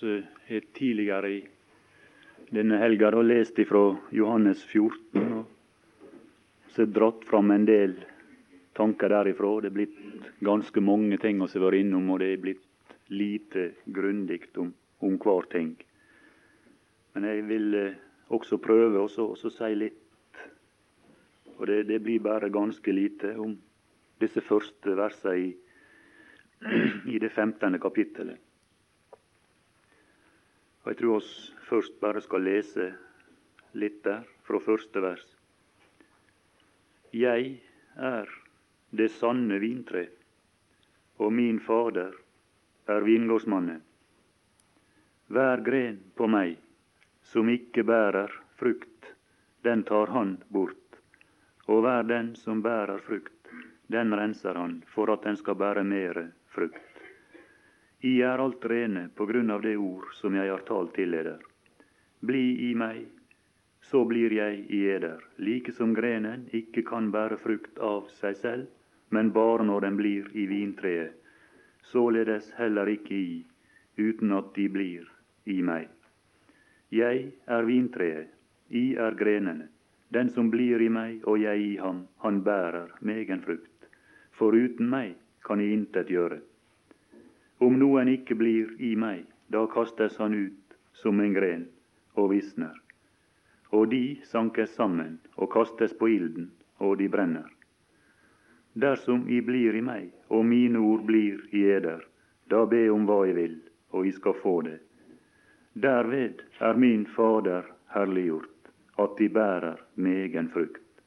Vi har tidligere i denne helga lest ifra Johannes 14 og så dratt fram en del tanker derifra. Det er blitt ganske mange ting vi har vært innom, og det er blitt lite grundig om, om hver ting. Men jeg vil eh, også prøve å si litt, og det, det, blir bare ganske lite, om disse første versene i, i det femtende kapittelet. Og Jeg tror oss først bare skal lese litt der, fra første vers. Jeg er det sanne vintre, og min Fader er vingårdsmannen. Hver gren på meg som ikke bærer frukt, den tar han bort, og hver den som bærer frukt, den renser han for at den skal bære mere frukt. I er alt rene på grunn av det ord som jeg har talt til eder. Bli i meg, så blir jeg i eder, like som grenen ikke kan bære frukt av seg selv, men bare når den blir i vintreet, således heller ikke i, uten at de blir i meg. Jeg er vintreet, I er grenene. Den som blir i meg og jeg i ham, han bærer megen frukt. For uten meg kan jeg intet gjøre. Om noen ikke blir i meg, da kastes han ut som en gren og visner. Og de sankes sammen og kastes på ilden, og de brenner. Dersom I blir i meg, og mine ord blir i eder, da be om hva I vil, og I skal få det. Derved er min Fader herliggjort, at De bærer megen frukt,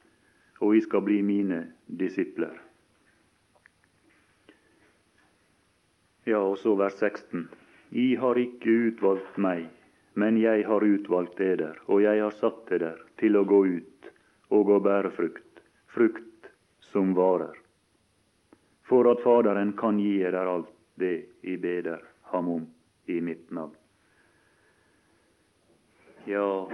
og I skal bli mine disipler. Ja, og så vers 16. I har ikke utvalgt meg, men jeg har utvalgt eder, og jeg har satt eder til å gå ut og å bære frukt, frukt som varer, for at Faderen kan gi eder alt det I beder ham om i mitt navn. Ja,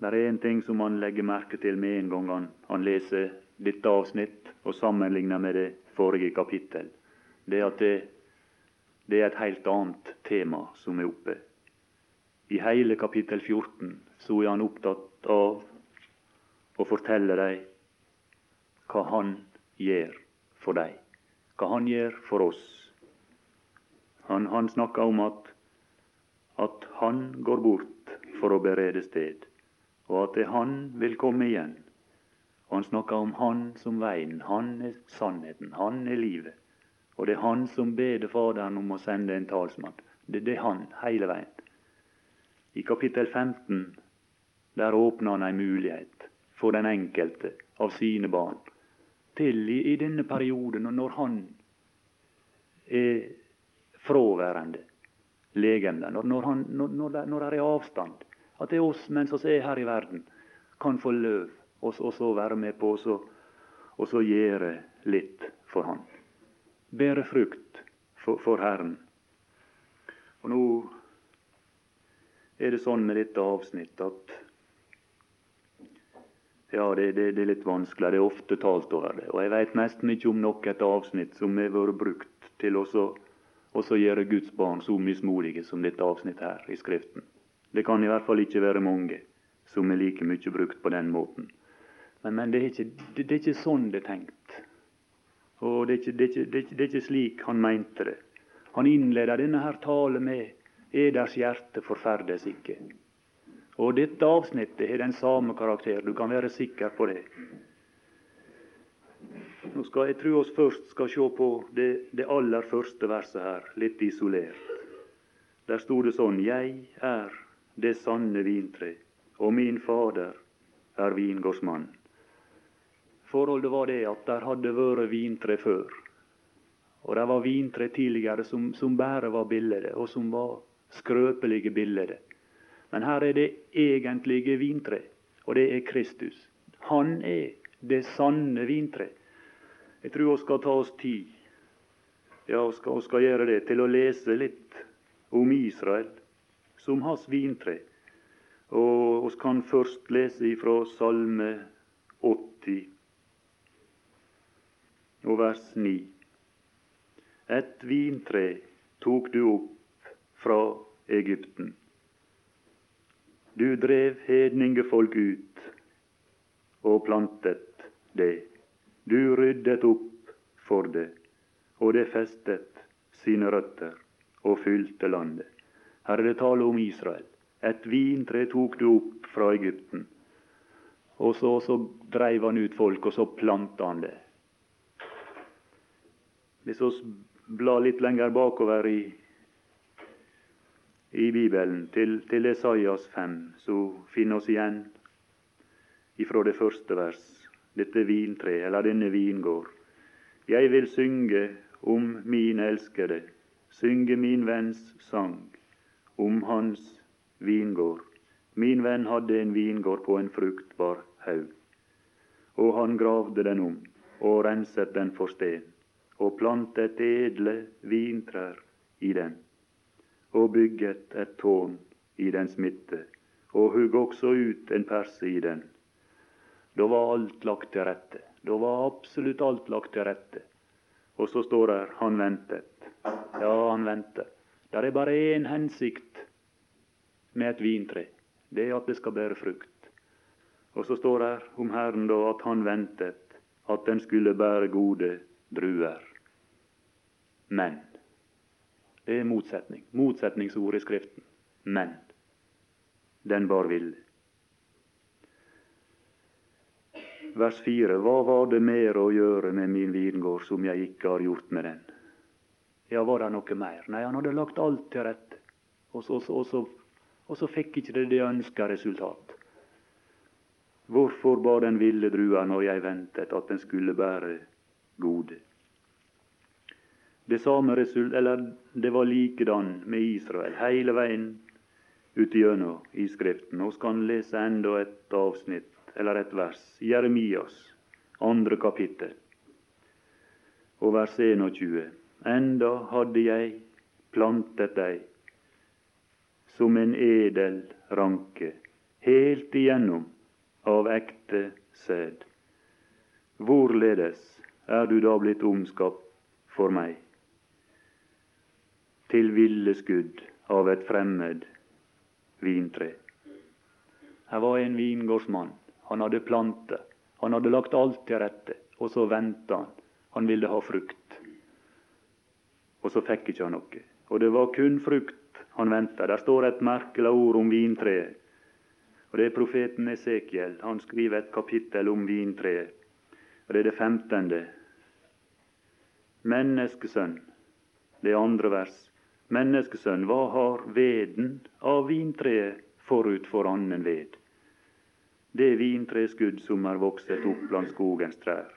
det er én ting som han legger merke til med en gang han, han leser dette avsnitt og sammenligner med det forrige kapittel. Det at det det er et helt annet tema som er oppe. I hele kapittel 14 så er han opptatt av å fortelle dem hva han gjør for dem, hva han gjør for oss. Han, han snakker om at, at han går bort for å berede sted, og at det han vil komme igjen. Og han snakker om han som veien, han er sannheten, han er livet. Og det er han som beder Faderen om å sende en talsmann. Det, det er han hele veien. I kapittel 15 der åpner han en mulighet for den enkelte av sine barn til i, i denne perioden, og når han er fraværende legeme, når, når, han, når, når, det, når det er avstand, at det er oss mens vi er her i verden, kan få løv og så være med på å gjøre litt for Han bære frukt for, for Herren. Og nå er det sånn med dette avsnittet at ja, det, det, det, er litt vanskelig. Det er ofte talt over det. Og jeg veit nesten ikke om nok et avsnitt som har vært brukt til å gjøre Guds barn så mismodige som dette avsnittet her i Skriften. Det kan i hvert fall ikke være mange som er like mye brukt på den måten. Men, men det, er ikke, det, er ikke, sånn det er tenkt. Og det er, ikke, det, er ikke, det, er ikke, det er ikke, slik han mente det. Han innleder denne her talen med 'Eders hjerte forferdes ikke'. Og dette avsnittet har den samme karakter. Du kan være sikker på det. Nå skal Jeg tro oss først skal se på det, det aller første verset her, litt isolert. Der sto det sånn 'Jeg er det sanne vintre, og min Fader er vingårdsmann'. Forholdet var det at der hadde vært vintre før. Og det var vintre tidligere som, som bare var billige, og som var skrøpelige billige. Men her er det egentlige vintre, og det er Kristus. Han er det sanne vintre. Jeg tror vi skal ta oss tid ja, vi skal, skal gjøre det, til å lese litt om Israel som hans vintre. Og vi kan først lese ifra Salme 80 og vers 9. Et vintre tok du opp fra Egypten. Du drev hedningefolk ut og plantet det. Du ryddet opp for det, og det festet sine røtter og fylte landet. Her er det tale om Israel. Et vintre tok du opp fra Egypten. Og så, så dreiv han ut folk, og så planta han det. Hvis vi blar litt lenger bakover i, i Bibelen, til, til Esaias 5, så finner vi igjen ifra det første vers dette vintre, eller denne vingård. Jeg vil synge om min elskede, synge min venns sang om hans vingård. Min venn hadde en vingård på en fruktbar haug, og han gravde den om og renset den for sten, og plantet edle vintrær i den, og bygget et tårn i dens midte, og hugg også ut en perse i den. Da var alt lagt til rette. Da var absolutt alt lagt til rette. Og så står det 'han ventet'. Ja, han ventet. Det er bare én hensikt med et vintre. Det er at det skal bære frukt. Og så står det om Herren da at han ventet at den skulle bære gode druer. Men det er motsetning. Motsetningsord i Skriften. Men den bar ville. Vers 4. Hva var det mer å gjøre med min vingård som jeg ikke har gjort med den? Ja, var det noe mer? Nei, han hadde lagt alt til rette. Og så, og så, og så fikk ikke det det ønska resultat. Hvorfor bar den ville drua når jeg ventet at den skulle bære gode? Det samme result, eller det var likedan med Israel hele veien utigjennom i Skriften. Vi kan lese enda et avsnitt eller et vers. Jeremias, andre kapittel, og vers 21. Enda hadde jeg plantet deg som en edel ranke, helt igjennom av ekte sæd. Hvorledes er du da blitt omskapt for meg? Til villeskudd av et fremmed vintre. Her var en vingårdsmann han hadde plantet, han hadde lagt alt til rette, og så venta han. Han ville ha frukt. Og så fikk ikke han noe. Og det var kun frukt han venta. Der står et merkelig ord om vintreet. Og Det er profeten Esekiel. Han skriver et kapittel om vintreet. Og Det er det femtende. Menneskesønn, det andre vers. Menneskesønn, hva har veden av vintreet forut for annen ved? det vintreskudd som er vokset opp blant skogens trær.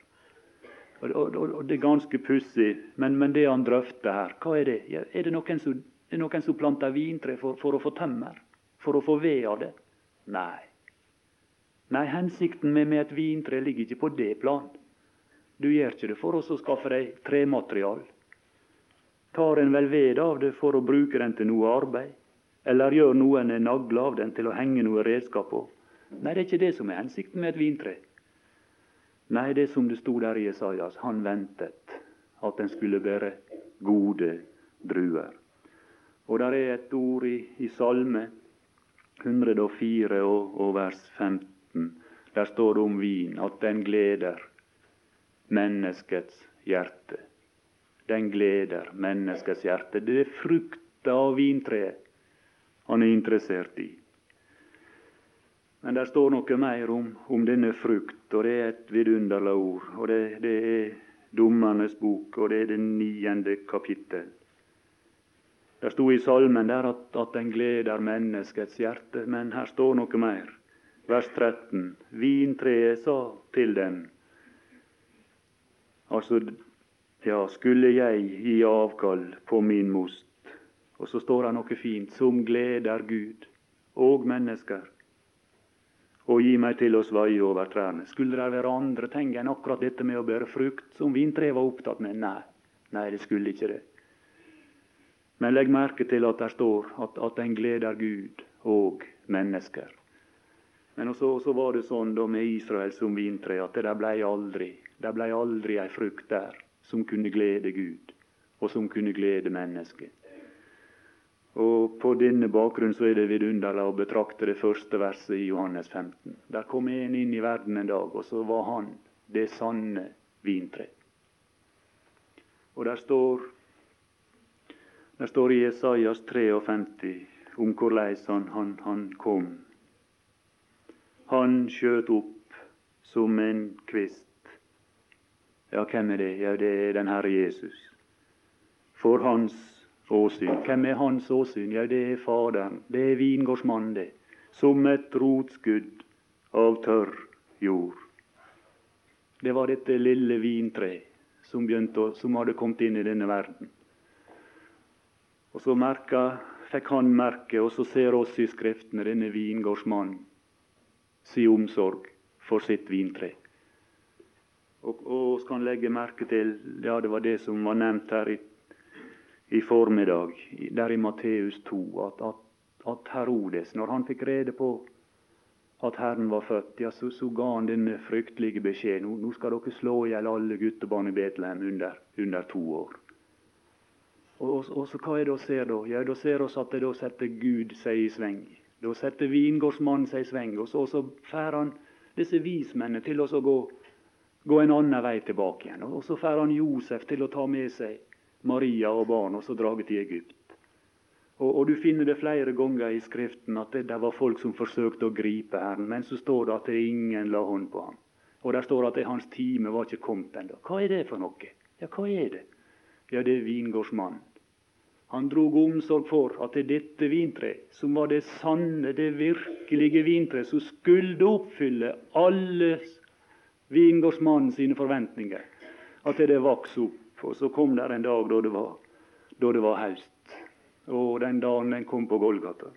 Og, og, og Det er ganske pussig, men, men, det han drøfter her, hva er det? Er det noen som, er noen som planter vintre for, for, å få tømmer? For å få ved av det? Nei. Nei, hensikten med, med et vintre ligger ikke på det plan. Du gjør ikke det for å skaffe deg trematerial. Tar en vel ved av det for å bruke den til noe arbeid? Eller gjør noen en nagle av den til å henge noe redskap på? Nei, det er ikke det som er hensikten med et vintre. Nei, det som det sto der i Jesajas. Han ventet at den skulle bære gode druer. Og der er et ord i, i Salme 104 og, og vers 15. Der står det om vin, at den gleder menneskets hjerte. Den gleder menneskets hjerte. Det er frukta av vintreet han er interessert i. Men der står noe mer om, om, denne frukt, og det er et vidunderlig ord. og det, det, er Dommernes bok, og det er det niende kapittel. Det sto i salmen der at, at den gleder menneskets hjerte, men her står noe mer. Vers 13. Vintreet sa til dem Altså, ja, skulle jeg gi avkall på min most? Og så står det noe fint. Som gleder Gud og mennesker og gi meg til å svaie over trærne. Skulle det være andre ting enn akkurat dette med å bære frukt som vintreet var opptatt med? Nei, nei, det skulle ikke det. Men legg merke til at det står at, at en gleder Gud og mennesker. Men også, også var det sånn da med Israel som vintre at det blei aldri det blei aldri ei frukt der som kunne glede Gud, og som kunne glede mennesket. Og På denne bakgrunn så er det vidunderlig å betrakte det første verset i Johannes 15. Der kom en inn i verden en dag, og så var han det sanne vintre. Og der står, der står i Jesajas 53 om hvordan han, han, kom. Han skjøt opp som en kvist. Ja, hvem er det? Ja, det er den Herre Jesus. For hans åsyn. Hvem er hans åsyn? Ja, det er Faderen. Det er vingårdsmannen, det. Som et rotskudd av tørr jord. Det var dette lille vintreet som, som hadde kommet inn i denne verden. Og så merka, fikk han merke, og så ser oss i Skriftene denne vingårdsmannen si omsorg for sitt vintre. Og, og kan legge merke til, ja, det var det som var nevnt her i i formiddag, der i Matteus 2, at, at, at, Herodes, når han fikk rede på at Herren var født, ja, så, så ga han denne fryktelige beskjed. Nå, nå skal dere slå i hjel alle guttebarn i Betlehem under, under to år. Og, og, og, så Hva er det vi ser da? Ja, Da ser vi at det da setter Gud seg i sving. Da setter vingårdsmannen seg i sving. Og så, så får han disse vismennene til oss å gå, gå en annen vei tilbake igjen. Og så får han Josef til å ta med seg Maria og barn, og så draget til Egypt. Og, og, Du finner det flere ganger i Skriften at det, det var folk som forsøkte å gripe Herren, men så står det at det ingen la hånd på ham. Og der står at det, hans time var ikke kommet ennå. Hva er det for noe? Ja, hva er det? Ja, det er vingårdsmannen. Han drog omsorg for at det dette vintreet, som var det sanne, det virkelige vintreet, som skulle oppfylle alle vingårdsmannen sine forventninger, at det vokste opp og så kom det en dag da det var, da det var høst. Og den dagen den kom på Golgata.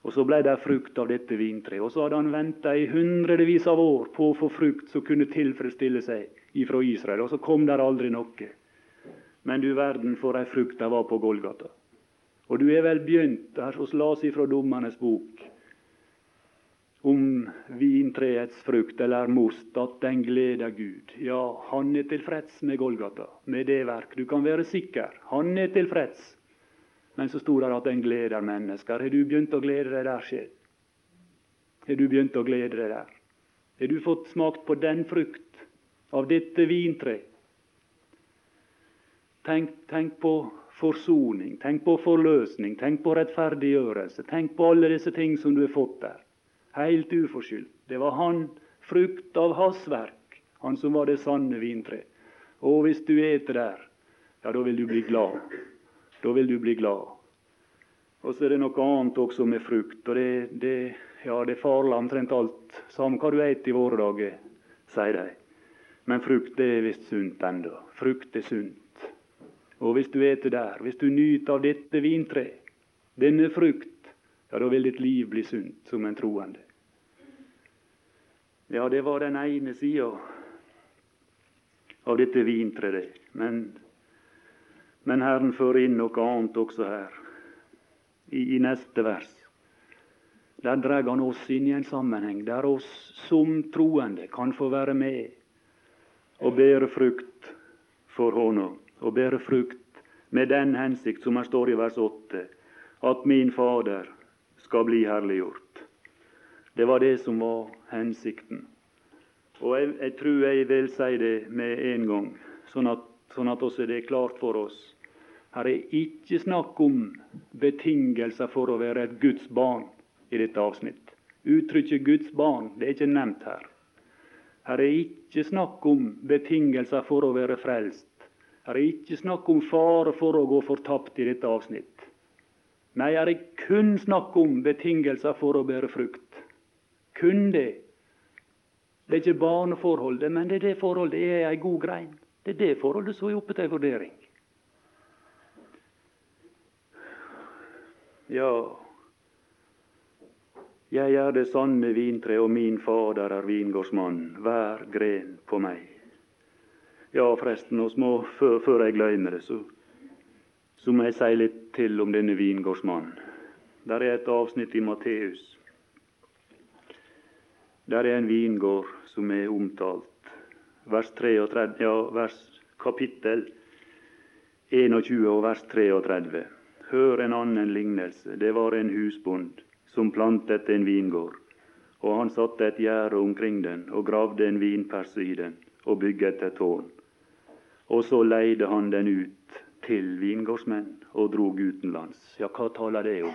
Og så ble det frukt av dette vintreet. Og så hadde han venta i hundrevis av år på å få frukt som kunne tilfredsstille seg ifra Israel. Og så kom der aldri noe. Men du verden for ei frukt det var på Golgata. Og du er vel begynt her hos las ifra Dommernes bok om vintreets frukt eller most, at den gleder Gud. Ja, han er tilfreds med Golgata, med det verk. Du kan være sikker. Han er tilfreds. Men så sto det at den gleder mennesker. Har du begynt å glede deg der, sjel? Har du begynt å glede deg der? Har du fått smakt på den frukt av dette vintre? Tenk, tenk, på forsoning, tenk på forløsning, tenk på rettferdiggjørelse. Tenk på alle disse ting som du har fått der helt uforskyldt. Det var han, frukt av hans verk, han som var det sanne vintre. Og hvis du eter der, ja, da vil du bli glad. Da vil du bli glad. Og så er det noe annet også med frukt. og det, det, ja, det er farlig omtrent alt. Samme hva du eter i våre dager, sier de. Men frukt er visst sunt ennå. Frukt er sunt. Og hvis du eter der, hvis du nyter av dette vintreet, denne frukt, ja, da vil ditt liv bli sunt som en troende. Ja, det var den ene sida av dette vintreet. Men, men Herren fører inn noe annet også her, i, i neste vers. Der drar han oss inn i en sammenheng der oss som troende kan få være med og bære frukt for Håna. Og bære frukt med den hensikt som her står i vers 8, at min Fader skal bli herliggjort. Det var det som var hensikten. Og jeg, jeg tror jeg vil si det med en gang, sånn at, sånn at også det er klart for oss. Her er ikke snakk om betingelser for å være et Guds barn i dette avsnitt. Uttrykket 'Guds barn' det er ikke nevnt her. Her er ikke snakk om betingelser for å være frelst. Her er ikke snakk om fare for å gå fortapt i dette avsnitt. Nei, er det kun snakk om betingelser for å bære frukt. Kun det. Det er ikke barneforholdet, men det er det forholdet det er ei god grein. Det er det forholdet som er oppe til vurdering. Ja, jeg er det sanne vintre, og min Fader er vingårdsmann, hver gren på meg. Ja, forresten, må, før, før jeg glemmer det, så så må jeg si litt til om denne vingårdsmannen. Der er et avsnitt i Matteus. Der er en vingård som er omtalt. Vers 33, ja, vers kapittel 21 og vers 33. hør en annen lignelse. Det var en husbond som plantet en vingård. Og han satte et gjerde omkring den og gravde en vinperse i den og bygget et tårn. Og så leide han den ut til vingårdsmenn og drog utenlands. Ja, hva taler det om?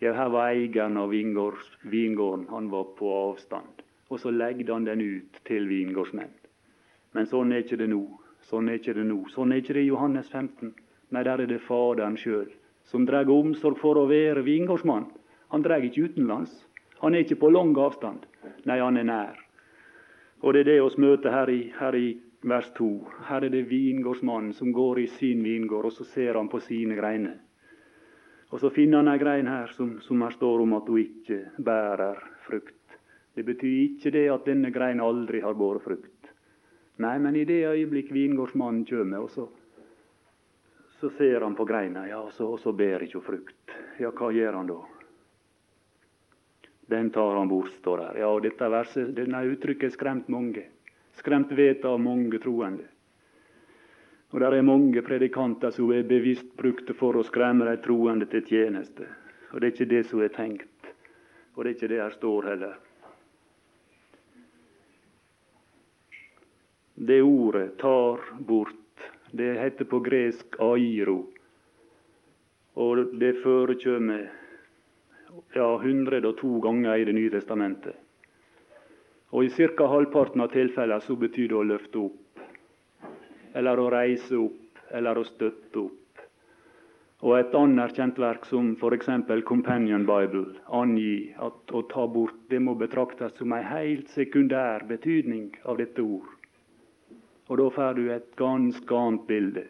Ja, her var eieren av vingården, han var på avstand. Og så legde han den ut til vingårdsmenn. Men sånn er ikke det nå. Sånn er ikke det nå. Sånn er ikke det i Johannes 15. Nei, der er det Faderen sjøl som drar omsorg for å være vingårdsmann. Han drar ikke utenlands. Han er ikke på lang avstand. Nei, han er nær. Og det er det vi møter her i, her i vers 2. Her er det vingårdsmannen som går i sin vingård, og så ser han på sine greiner. Og så finner han ei grein her som, som her står om at hun ikke bærer frukt. Det betyr ikke det at denne grein aldri har båret frukt. Nei, men i det øyeblikk vingårdsmannen kommer, og så, så ser han på greina, ja, og så, og så ber ikke hun frukt. Ja, hva gjør han da? Den tar han bort, står der. Ja, og dette verset, denne uttrykket har skremt mange. Skremt vete av mange troende. Og det er mange predikanter som er bevisst brukte for å skremme de troende til tjeneste. Og det er ikke det som er tenkt. Og det er ikke det her står heller. Det ordet tar bort. Det heter på gresk airo. Og det forekommer ja, 102 ganger i Det nye testamentet. Og I ca. halvparten av tilfellene så betyr det å løfte opp, eller å reise opp, eller å støtte opp. Og Et anerkjent verk som f.eks. Companion Bible angir at å ta bort det må betraktes som en helt sekundær betydning av dette ord. Og Da får du et ganske annet bilde.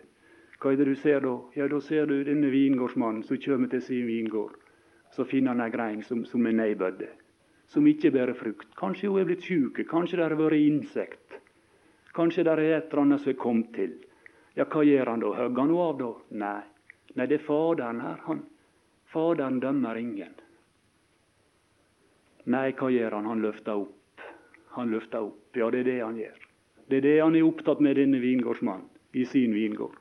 Hva er det du ser da? Ja, Da ser du denne vingårdsmannen som kommer til sin vingård så finner han ei grein som, som er nedbødd, som ikke bærer frukt. Kanskje hun er blitt sjuk, kanskje det har vært insekt. Kanskje det er et eller annet som er kommet til. Ja, hva gjør han da? Hogger han henne av da? Nei. Nei, det er Faderen her. Han. Faderen dømmer ingen. Nei, hva gjør han? Han løfter opp. Han løfter opp. Ja, det er det han gjør. Det er det han er opptatt med, denne vingårdsmannen, i sin vingård.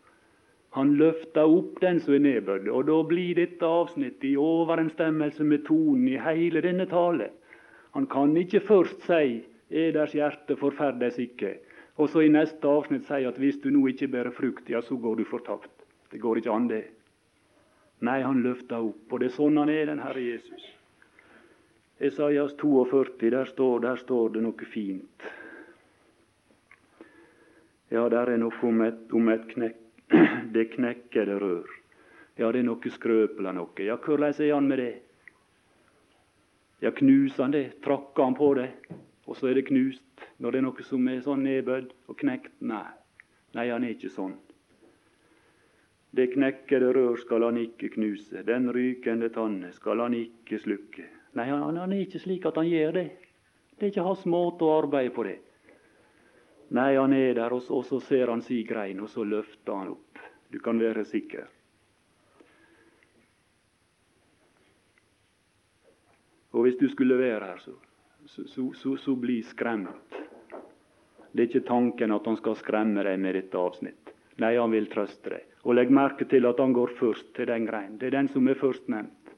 Han løfter opp den som er nedbødd, og da blir dette avsnittet i overensstemmelse med tonen i hele denne tale. Han kan ikke først si 'eders hjerte forferdes ikke', og så i neste avsnitt si at hvis du nå ikke bærer frukt, ja, så går du fortapt. Det går ikke an, det. Nei, han løfter opp, og det er sånn han er, den Herre Jesus. Esaias 42, der står, der står det noe fint. Ja, der er noe om et, om et knekk det knekker det rør. Ja, det er noe skrøpelig noe. Ja, hvordan er han med det? Ja, knuser han det? Trakker han på det? Og så er det knust? Når det er noe som er sånn nedbødd og knekt? Nei. Nei, han er ikke sånn. Det knekkede rør skal han ikke knuse, den rykende tanne skal han ikke slukke. Nei, han, han er ikke slik at han gjør det. Det er ikke hans måte å arbeide på det. Nei, han er der, og så, og så ser han si grein, og så løfter han opp. Du kan være sikker. Og hvis du skulle være her, så, så, så, så bli skremt. Det er ikke tanken at han skal skremme deg med dette avsnitt. Nei, han vil trøste deg. Og legg merke til at han går først til den grein. Det er den som er førstnevnt.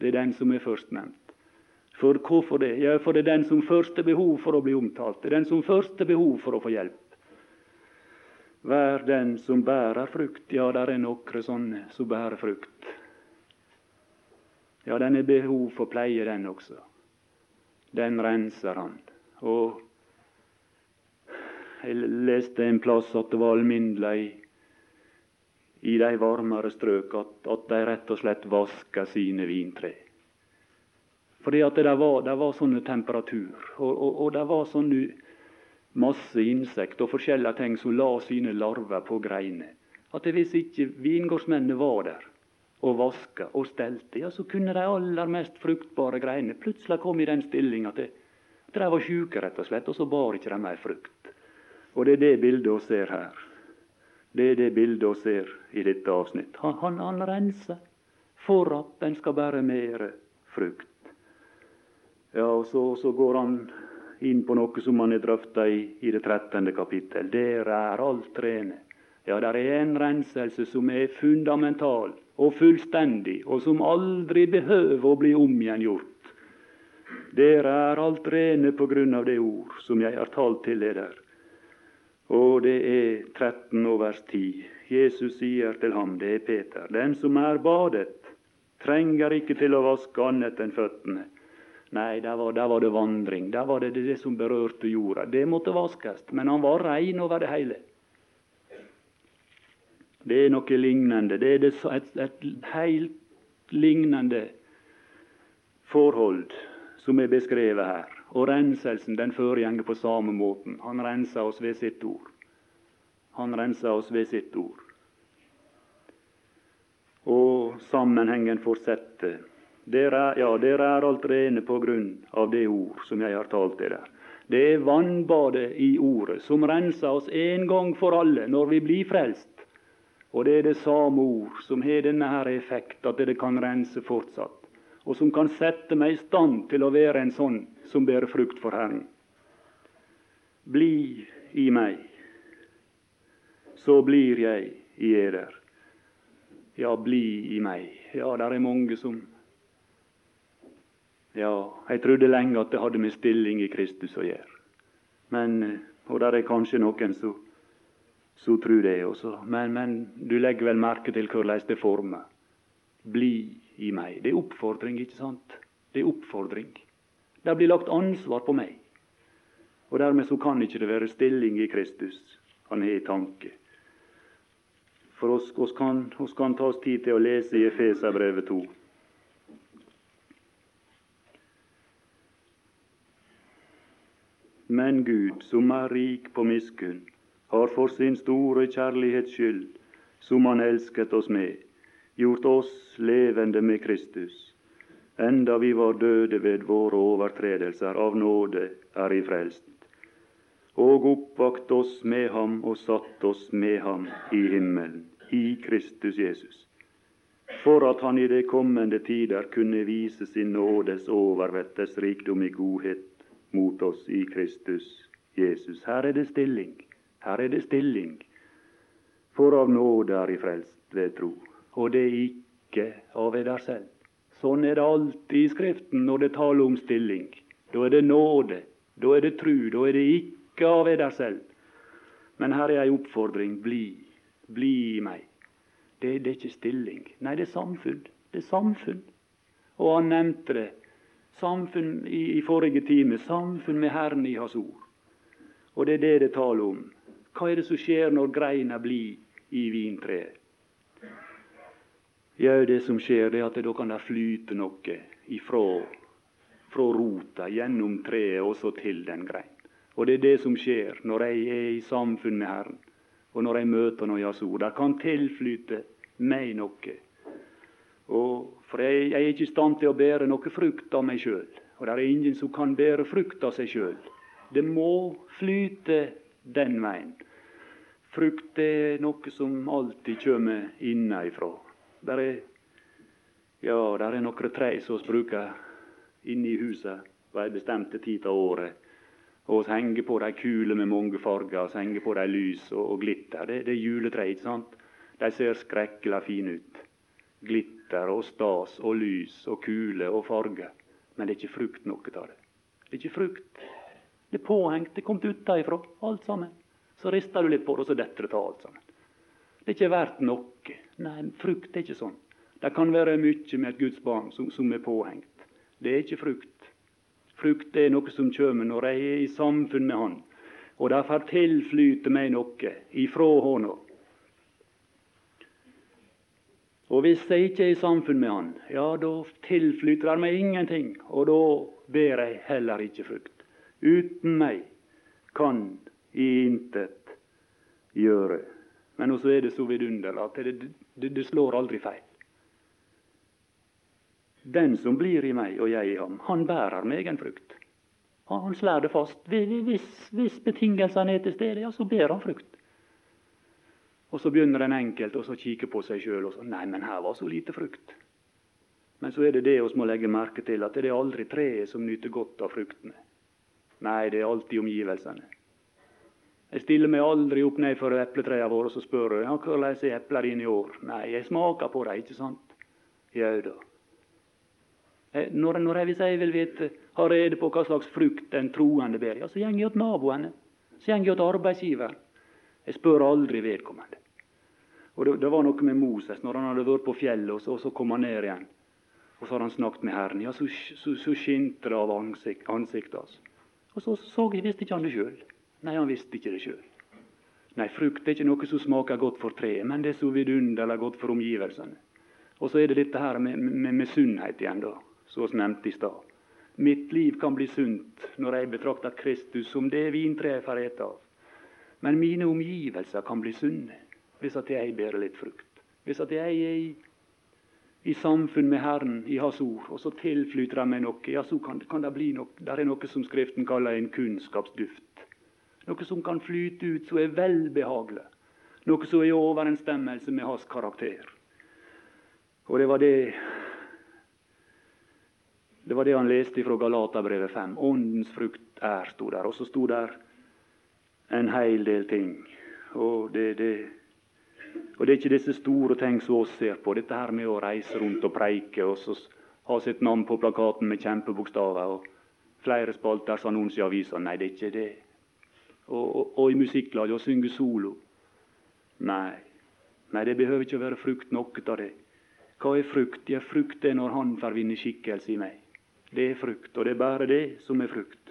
Det er den som er førstnevnt. For hvorfor det? Ja, for det er den som første behov for å bli omtalt. Det er den som første behov for å få hjelp. Vær den som bærer frukt. Ja, der er noen sånne som bærer frukt. Ja, den er behov for pleie, den også. Den renser han. Og jeg leste en plass at det var alminnelig i, de varmere strøk at, at de rett og slett vaska sine vintre. Fordi at det var, det var sånne temperatur, og, og, og det var sånne masse insekt og forskjellige ting som la sine larver på greiner. At hvis ikke vingårdsmennene var der og vaska og stelte, ja, så kunne de aller mest fruktbare greinene plutselig komme i den stilling at de, var sjuke, rett og slett, og så bar ikke de mer frukt. Og det er det bildet vi ser her. Det er det bildet vi ser i dette avsnitt. Han, han, han renser for at den skal bære mer frukt. Ja, og så, så, går han inn på noe som han har drøfta i, i, det 13. kapittel. Der er alt rene. Ja, der er en renselse som er fundamental og fullstendig, og som aldri behøver å bli omgjengjort. Dere er alt rene på grunn av det ord som jeg har talt til dere. Og det er 13 og vers 10. Jesus sier til ham, det er Peter, den som er badet, trenger ikke til å vaske annet enn føttene. Nei, der var, der var det vandring. Der var det det som berørte jorda. Det måtte vaskes, men han var rein over det hele. Det er noe lignende. Det er et, et helt lignende forhold som er beskrevet her. Og renselsen den foregår på samme måten. Han renser oss ved sitt ord. Han renser oss ved sitt ord. Og sammenhengen fortsetter. Dere, ja, dere er alt rene på grunn av det ord som jeg har talt dere. Det er vannbadet i ordet som renser oss en gang for alle når vi blir frelst. Og det er det samme ord som har denne her effekt, at det kan rense fortsatt. Og som kan sette meg i stand til å være en sånn som bærer frukt for Herren. Bli i meg, så blir jeg i eder. Ja, bli i meg. Ja, det er mange som Ja, jeg trodde lenge at det hadde med stilling i Kristus å gjøre. Men, Og det er kanskje noen som så tror det også. Men, men du legger vel merke til hvordan det former. Bli i meg. Det er oppfordring, ikke sant? Det er oppfordring. Det blir lagt ansvar på meg. Og Dermed så kan ikke det være stilling i Kristus han har tanke. For oss, oss, kan, oss kan ta oss tid til å lese i Efeserbrevet 2. Men Gud, som er rik på miskunn, har for sin store kjærlighets skyld, som Han elsket oss med, gjort oss levende med Kristus. Enda vi var døde ved våre overtredelser, av nåde er I frelst. Og oppvakt oss med ham og satt oss med ham i himmelen, i Kristus Jesus, for at han i de kommende tider kunne vise sin nådes overvettes rikdom i godhet mot oss i Kristus Jesus. Her er det stilling. Her er det stilling. For av nåde er I frelst ved tro, og det er ikke av eder selv. Sånn er det alltid i Skriften når det taler om stilling. Da er det nåde, da er det tru, da er det ikke av eder selv. Men her er ei oppfordring bli, bli i meg. Det, det, er ikke stilling. Nei, det er samfunn. Det er samfunn. Og han nevnte det. Samfunn i, i forrige time. Samfunn med Herren i Hans ord. Og det er det det taler om. Hva er det som skjer når greina blir i vintreet? Ja, det som skjer, det er at da kan det flyte noe ifra, fra rota gjennom treet og så til den grein. Og det er det som skjer når jeg er i samfunn med Herren, og når jeg møter noe Hans ord. Det kan tilflyte meg noe. Og for jeg, jeg, er ikke i stand til å bære noe frukt av meg sjøl. Og det er ingen som kan bære frukt av seg sjøl. Det må flyte den veien. Frukt er noe som alltid kommer innenfra. Der er, ja, der er noen tre som vi bruker inne i huset på ei bestemte tid av året. Og vi henger på de kuler med mange farger, vi henger på de lys og, og glitter. Det, det er juletre, ikke sant? De ser skrekkelig fine ut. Glitter og stas og lys og kuler og farger. Men det er ikke frukt noe av det. Det er ikke frukt. Det er påhengt. Det er kommet utenfra, alt sammen. Så rister du litt på det, og så detter det av alt sammen. Det er ikke verdt noe. Nei, frukt er ikke sånn. Det kan være mye med et Guds barn som, som er påhengt. Det er ikke frukt. Frukt er noe som kommer når jeg er i samfunn med Han. Og derfor tilflyter meg noe ifra Hånda. Og hvis jeg ikke er i samfunn med Han, ja, da tilflyter det meg ingenting. Og da ber jeg heller ikke frukt. Uten meg kan i intet gjøre. Men også er det så vidunderlig at det, det, det, slår aldri feil. Den som blir i meg og jeg i ham, han bærer med egen frukt. Han, slår det fast. Hvis, hvis betingelsene er til stede, ja, så ber han frukt. Og så begynner den enkelt å kikke på seg sjøl og så Nei, men her var så lite frukt. Men så er det det vi må legge merke til, at det er aldri treet som nyter godt av fruktene. Nei, det er alltid omgivelsene. Jeg stiller meg aldri opp ned for epletrærne våre og spør ja, hvordan er eplene dine i år. Nei, jeg smaker på dem, ikke sant? Jau da. Når, når jeg, hvis jeg vil vite, ha rede på hva slags frukt den troende ber, ja, så går jeg til naboene. Så går jeg til arbeidsgiveren. Jeg spør aldri vedkommende. Og det, det, var noe med Moses når han hadde vært på fjellet, og så, og så kom han ned igjen. Og så hadde han snakket med Herren. Ja, så, så, så skinte det av ansikt, ansiktet hans. Og så så jeg, visste ikke han det sjøl. Nei, han visste ikke det sjøl. Nei, frukt er ikke noe som smaker godt for treet, men det er så vidunderlig godt for omgivelsene. Og så er det dette her med, med, sunnhet igjen, da, som vi nevnte i stad. Mitt liv kan bli sunt når jeg betrakter Kristus som det vintreet får ete av. Men mine omgivelser kan bli sunne hvis at jeg bærer litt frukt. Hvis at jeg er i, i samfunn med Herren, i Hans ord, og så tilflyter det meg noe, ja, så kan, kan det bli noe Der er noe som Skriften kaller en kunnskapsduft. Noe som kan flyte ut som er velbehagelig. Noe som er i overensstemmelse med hans karakter. Og det var det det var det han leste fra Galaterbrevet 5. Åndens frukt er, sto der. Og så sto der en hel del ting. Og det, det, og det er ikke disse store ting som oss ser på. Dette her med å reise rundt og preike og så ha sitt navn på plakaten med kjempebokstaver og flere spalters annonser i avisa. Nei, det er ikke det. Og, og, og i musikklaget å synge solo. Nei. Nei, det behøver ikke å være frukt noe av det. Hva er frukt? Ja, frukt er når Han får vinne skikkelse i meg. Det er frukt, og det er bare det som er frukt.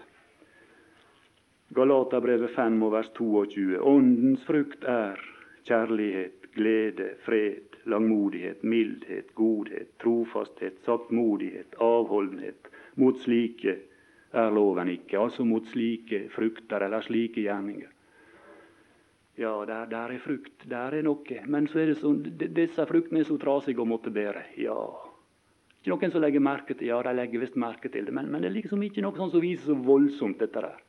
Galaterbrevet 5 og vers 22. Åndens frukt er kjærlighet, glede, fred, langmodighet, mildhet, godhet, trofasthet, saktmodighet, avholdenhet. Mot slike er loven ikke. Altså mot slike frukter eller slike gjerninger. Ja, der, der er frukt, der er noe. Men så er det sånn, disse fruktene er så trasige å måtte bære. Ja. Ikke noen som legger merke til Ja, de legger visst merke til det, men, men, det er liksom ikke noe sånn som viser så voldsomt dette der.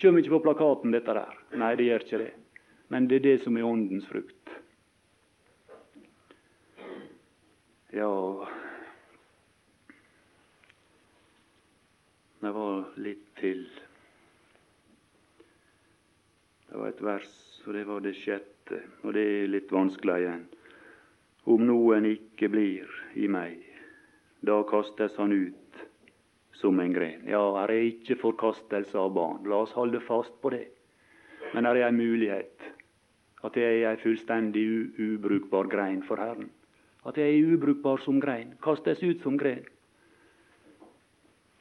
Kommer ikke på plakaten, dette der. Nei, det gjør ikke det. Men det er det som er åndens frukt. Ja Det var litt til. Det var et vers, og det var det sjette, og det er litt vanskelig igjen. Om noen ikke blir i meg, da kastes han ut som en gren. Ja, her er ikke forkastelse av barn. La oss holde fast på det. Men her er en mulighet. At jeg er ei fullstendig ubrukbar grein for Herren. At jeg er ubrukbar som grein. Kastes ut som gren.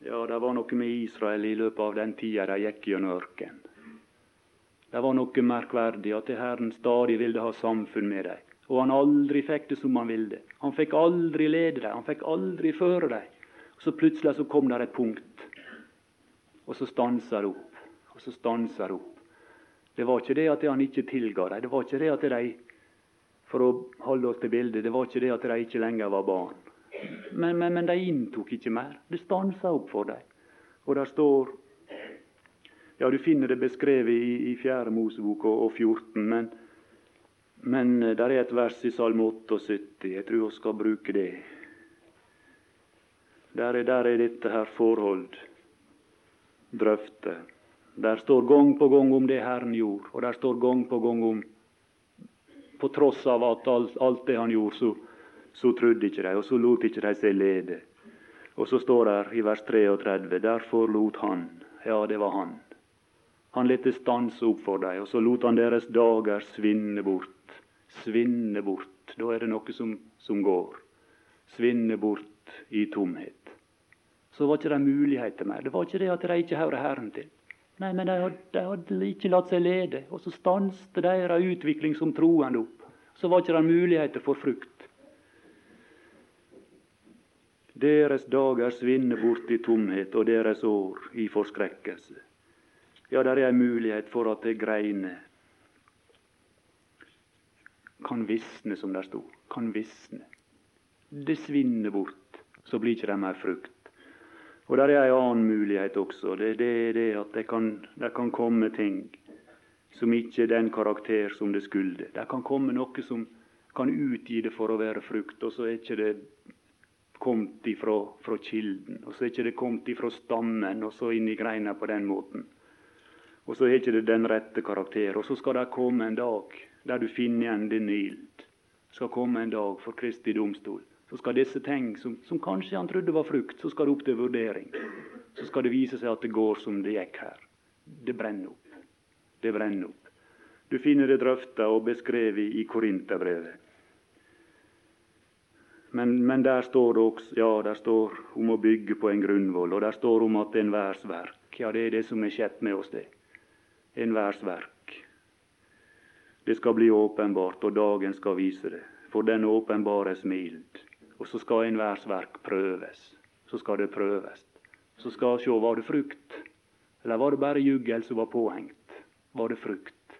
Ja, det var noe med Israel i løpet av den tida de gikk gjennom ørkenen. Det var noe merkverdig at Herren stadig ville ha samfunn med dem. Og han aldri fikk det som han ville. Han fikk aldri lede dem, han fikk aldri føre dem. Så plutselig så kom det et punkt, og så stansa det opp. Og så stansa det opp. Det var ikke det at han ikke tilga dem. Det var ikke det at de for å holde oss til bildet. Det var ikke det at de ikke lenger var barn. Men, men, men de inntok ikke mer. Det stansa opp for dem. Og der står Ja, du finner det beskrevet i, i 4. Mosebok og, og 14, men, men der er et vers i Salme 78. Jeg tror vi skal bruke det. Der er, der er dette her forhold drøftet. Der står gang på gang om det Herren gjorde, og der står gang på gang om på tross av at alt, det han gjorde, så, så trodde ikke de, og så lot ikke de seg lede. Og så står det i vers 33 derfor lot han, ja, det var han. Han lot det stanse opp for dem, og så lot han deres dager svinne bort. Svinne bort. Da er det noe som, som går. Svinne bort i tomhet. Så var ikke det muligheter mer. Det var ikke det at de ikke hører Herren til. Nei, men de hadde, de hadde ikke latt seg lede, og så stanset deres utvikling som troende opp. Så var ikke det muligheter for frukt. Deres dager svinner bort i tomhet, og deres år i forskrekkelse. Ja, der er en mulighet for at det greiner kan visne, som der sto. Kan visne. Det svinner bort, så blir ikke det mer frukt. Og der er ei annen mulighet også. Det er det, at det kan, det kan komme ting som ikke er den karakter som det skulle. Det kan komme noe som kan utgi det for å være frukt, og så er ikke det kommet ifra, fra kilden. Og så er ikke det kommet ifra stammen og så inn i greina på den måten. Og så er ikke det den rette karakter. Og så skal det komme en dag der du finner igjen din ild. Det skal komme en dag for Kristi domstol. Så skal disse ting som, som kanskje han trodde var frukt, så skal det opp til vurdering. Så skal det vise seg at det går som det gikk her. Det brenner opp. Det brenner opp. Du finner det drøfta og beskrevet i Korinterbrevet. Men, men, der står det også ja, der står om å bygge på en grunnvoll, og der står om at er enhvers verk. Ja, det er det som er skjedd med oss, det. Enhvers verk. Det skal bli åpenbart, og dagen skal vise det. For den åpenbares med ild. Og så skal enhvers verk prøves. Så skal det prøves. Så skal se var det frukt, eller var det bare juggel som var påhengt. Var det frukt?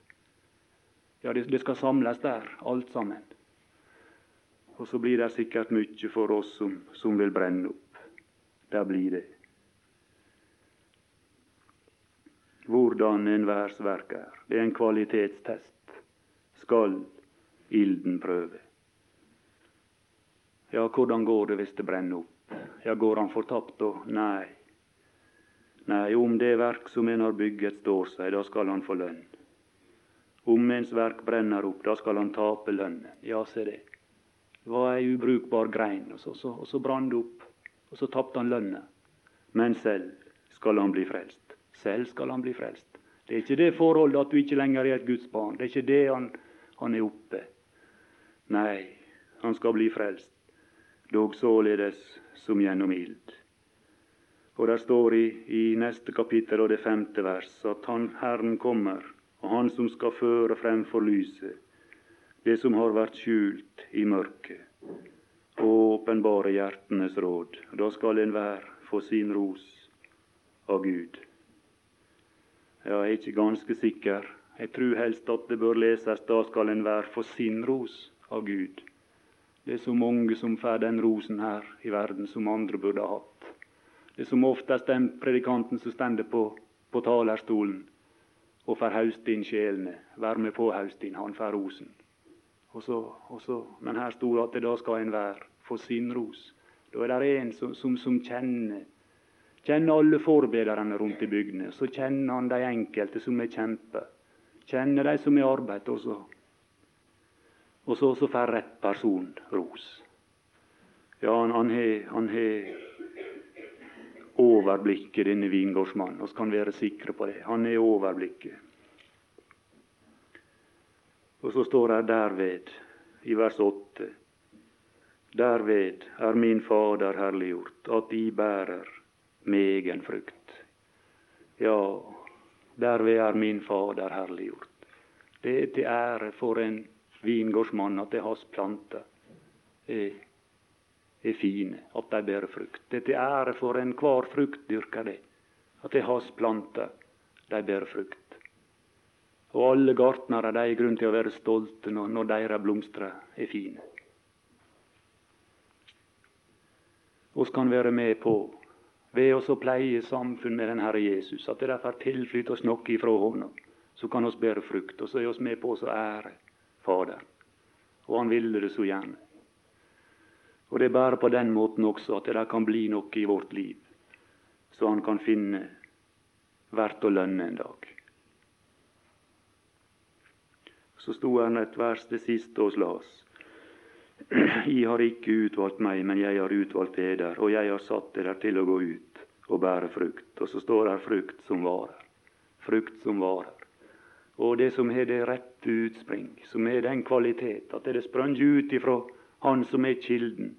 Ja, det, det skal samles der, alt sammen. Og så blir det sikkert mye for oss som, som vil brenne opp. Der blir det. Hvordan enhvers verk er. Det er en kvalitetstest. Skal ilden prøve. Ja, hvordan går det hvis det brenner opp? Ja, går han fortapt da? Nei. Nei, om det verk som en har bygget, står seg, da skal han få lønn. Om ens verk brenner opp, da skal han tape lønnen. Ja, se det. Det var ei ubrukbar grein, og så, så, så brann det opp. Og så tapte han lønna. Men selv skal han bli frelst. Selv skal han bli frelst. Det er ikke det forholdet at du ikke lenger er et Guds barn. Det er ikke det han, han er oppe. Nei, han skal bli frelst, dog således som gjennom ild. Og der står i, i neste kapittel og det femte vers at han, Herren kommer, og han som skal føre frem for lyset, det som har vært skjult i mørket, og åpenbare hjertenes råd. Da skal enhver få sin ros av Gud. Jeg er ikke ganske sikker. Jeg tror helst at det bør leses da skal enhver få sin ros av Gud. Det er så mange som får den rosen her i verden som andre burde ha hatt. Det er som oftest den predikanten som stender på, på talerstolen og får hauste inn sjelene, Vær med på hauste inn, han får rosen. Og så, og så, men her sto det at da skal enhver få sin ros. Da er det en som, som, som kjenner kjenner alle forbederne rundt i bygdene. Så kjenner han de enkelte som er kjemper. Kjenner de som er arbeid. Og så, og så, så får rett person ros. Ja, han, har, overblikket, denne vingårdsmannen. Vi kan være sikre på det. Han har overblikket. Og så står det derved, i vers 8, derved er min Fader herliggjort, at de bærer megen frukt. Ja, derved er min Fader herliggjort. Det er til ære for en vingårdsmann at hans planter er, er fine, at de bærer frukt. Det er til ære for enhver fruktdyrker det, at det hans planter de bærer frukt. Og alle gartnere de har grunn til å være stolte når, når deres blomster er fine. Vi kan være med på, ved oss å pleie samfunn med den Herre Jesus, at det derfor tilflyter oss noe ifra Hånda. Så kan oss bære frukt, og så er vi med på å ære Fader. Og Han ville det så gjerne. Og det er bare på den måten også at det kan bli noe i vårt liv, så Han kan finne verdt å lønne en dag. så sto han et vers det siste oss las. I har ikke utvalgt meg, men jeg har utvalgt eder, og jeg har satt eder til å gå ut og bære frukt. Og så står det frukt som varer. Frukt som varer. Og det som har det rette utspring, som har den kvalitet at det sprang ut ifra Han som er kilden.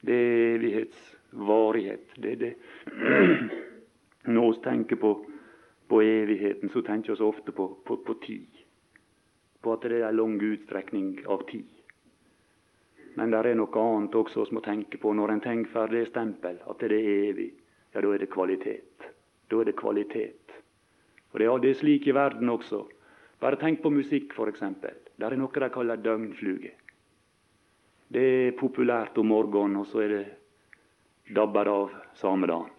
Det er evighetsvarighet. Det er det. Når vi tenker på, på evigheten, så tenker vi ofte på, på, på tid på at det er en lang utstrekning av tid. Men det er noe annet også vi må tenke på når en tenker ferdig stempel, at det er evig. Ja, da er det kvalitet. Da er det kvalitet. Og Det er slik i verden også. Bare tenk på musikk, f.eks. Der er noe de kaller døgnfluge. Det er populært om morgenen, og så er det dabber av samme dagen.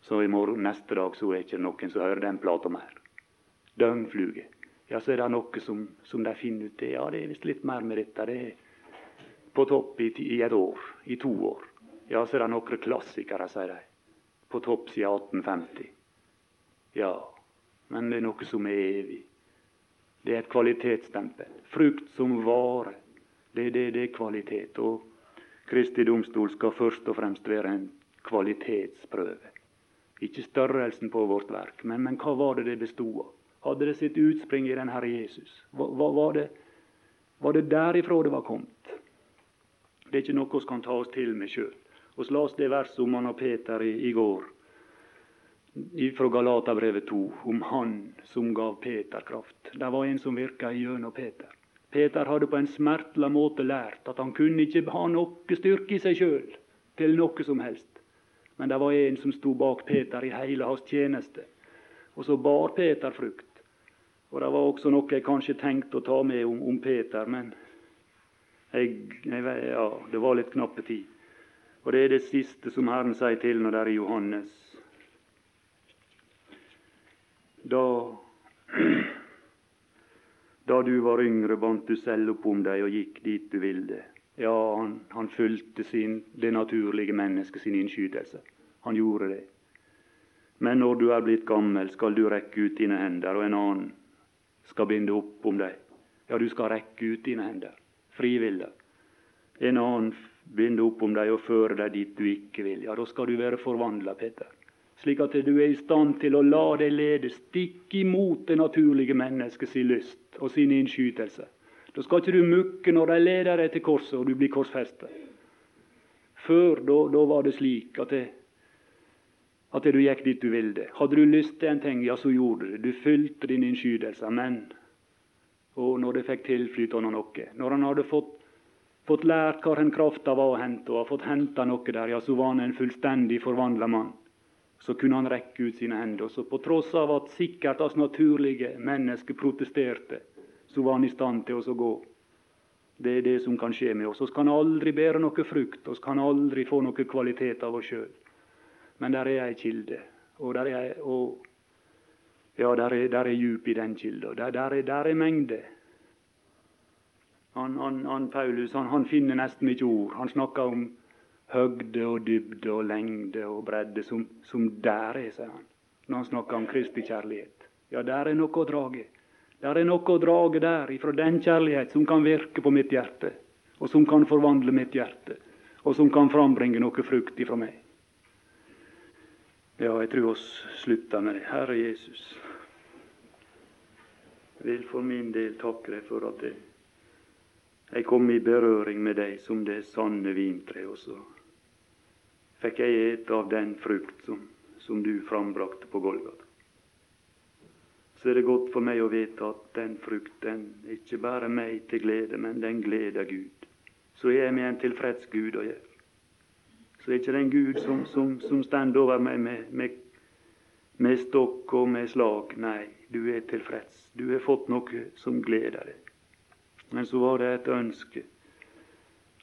Så i morgen, neste dag så er det ikke noen som hører den plata mer. Døgnfluge ja, så er det noe som, som de finner ut. Ja, det er visst litt mer med dette. Det er på topp i, i, et år, i to år. Ja, så er det noen klassikere, sier de. På topp siden 1850. Ja, men det er noe som er evig. Det er et kvalitetsstempel. Frukt som vare. Det, det, det er kvalitet. Og Kristi domstol skal først og fremst være en kvalitetsprøve. Ikke størrelsen på vårt verk, men, men hva var det det bestod av? Hadde det sitt utspring i den Herre Jesus? Hva, hva, var, det, var det derifra det var kommet? Det er ikke noe vi kan ta oss til med sjøl. Vi las det verset om og Peter i, i går, fra Galaterbrevet 2, om han som gav Peter kraft. Det var en som virka gjennom Peter. Peter hadde på en smertelig måte lært at han kunne ikke ha noe styrke i seg sjøl til noe som helst. Men det var en som sto bak Peter i hele hans tjeneste. Og så bar Peter frukt. Og det var også noe jeg kanskje tenkte å ta med om, om Peter, men jeg, jeg, ja, det var litt knappe tid. Og det er det siste som Herren sier til når det er Johannes. Da da du var yngre, bandt du selv opp om deg og gikk dit du ville. Ja, han, han fulgte sin, det naturlige mennesket sin innskytelse. Han gjorde det. Men når du er blitt gammel, skal du rekke ut dine hender, og en annen skal binde opp om deg. Ja, du skal rekke ut dine hender, frivillig. En annen binde opp om deg og føre deg dit du ikke vil. Ja, da skal du være forvandla, Peter. Slik at du er i stand til å la deg lede stikk imot det naturlige menneskets lyst og sin innskytelse. Da skal ikke du mukke når de leder deg til korset og du blir korsfestet. Før da, da var det slik at det, at du gikk dit du ville. Hadde du lyst til en ting, ja, så gjorde du det. Du fylte din innskytelse. Men og når det fikk tilflyte noe, når han hadde fått, fått lært hvor krafta var å hente, og har fått henta noe der, ja, så var han en fullstendig forvandla mann. Så kunne han rekke ut sine hender. Og Så på tross av at sikkert hans naturlige mennesker protesterte, så var han i stand til å gå. Det er det som kan skje med oss. Vi kan aldri bære noe frukt, vi kan aldri få noe kvalitet av oss sjøl. Men der er ei kilde, og der er, og, ja, der er, der er djup i den kilda. Der, der, er, der er mengde. Han, han, han Paulus han, han, finner nesten ikke ord. Han snakker om høgde og dybde og lengde og bredde som, som der er, sier han. Når han snakker om Kristi kjærlighet. Ja, der er noe å drage. Der er noe å drage der ifra den kjærlighet som kan virke på mitt hjerte, og som kan forvandle mitt hjerte, og som kan frambringe noe frukt ifra meg. Ja, jeg tror oss slutter med det. Herre Jesus, jeg vil for min del takke deg for at jeg, kom i berøring med deg som det sanne vintre, og så fikk jeg ete av den frukt som, som du frambrakte på Golgata. Så er det godt for meg å vite at den frukten ikke bare meg til glede, men den gleder Gud. Så er jeg med en tilfreds Gud å gjøre. Så er ikke den Gud som, som, som stender over meg med, med, med, stokk og med slag. Nei, du er tilfreds. Du har fått noe som gleder deg. Men så var det et ønske,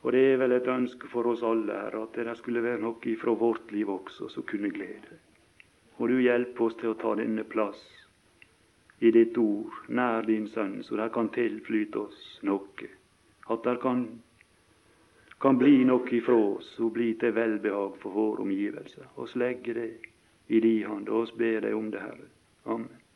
og det er vel et ønske for oss alle her, at det skulle være noe fra vårt liv også som kunne glede. Og du hjelper oss til å ta denne plass i ditt ord nær din sønn, så det kan tilflyte oss noe. At det kan kan bli noe ifra oss og bli til velbehag for våre omgivelser. Oss legger det i di hand, og oss ber deg om det, Herre. Amen.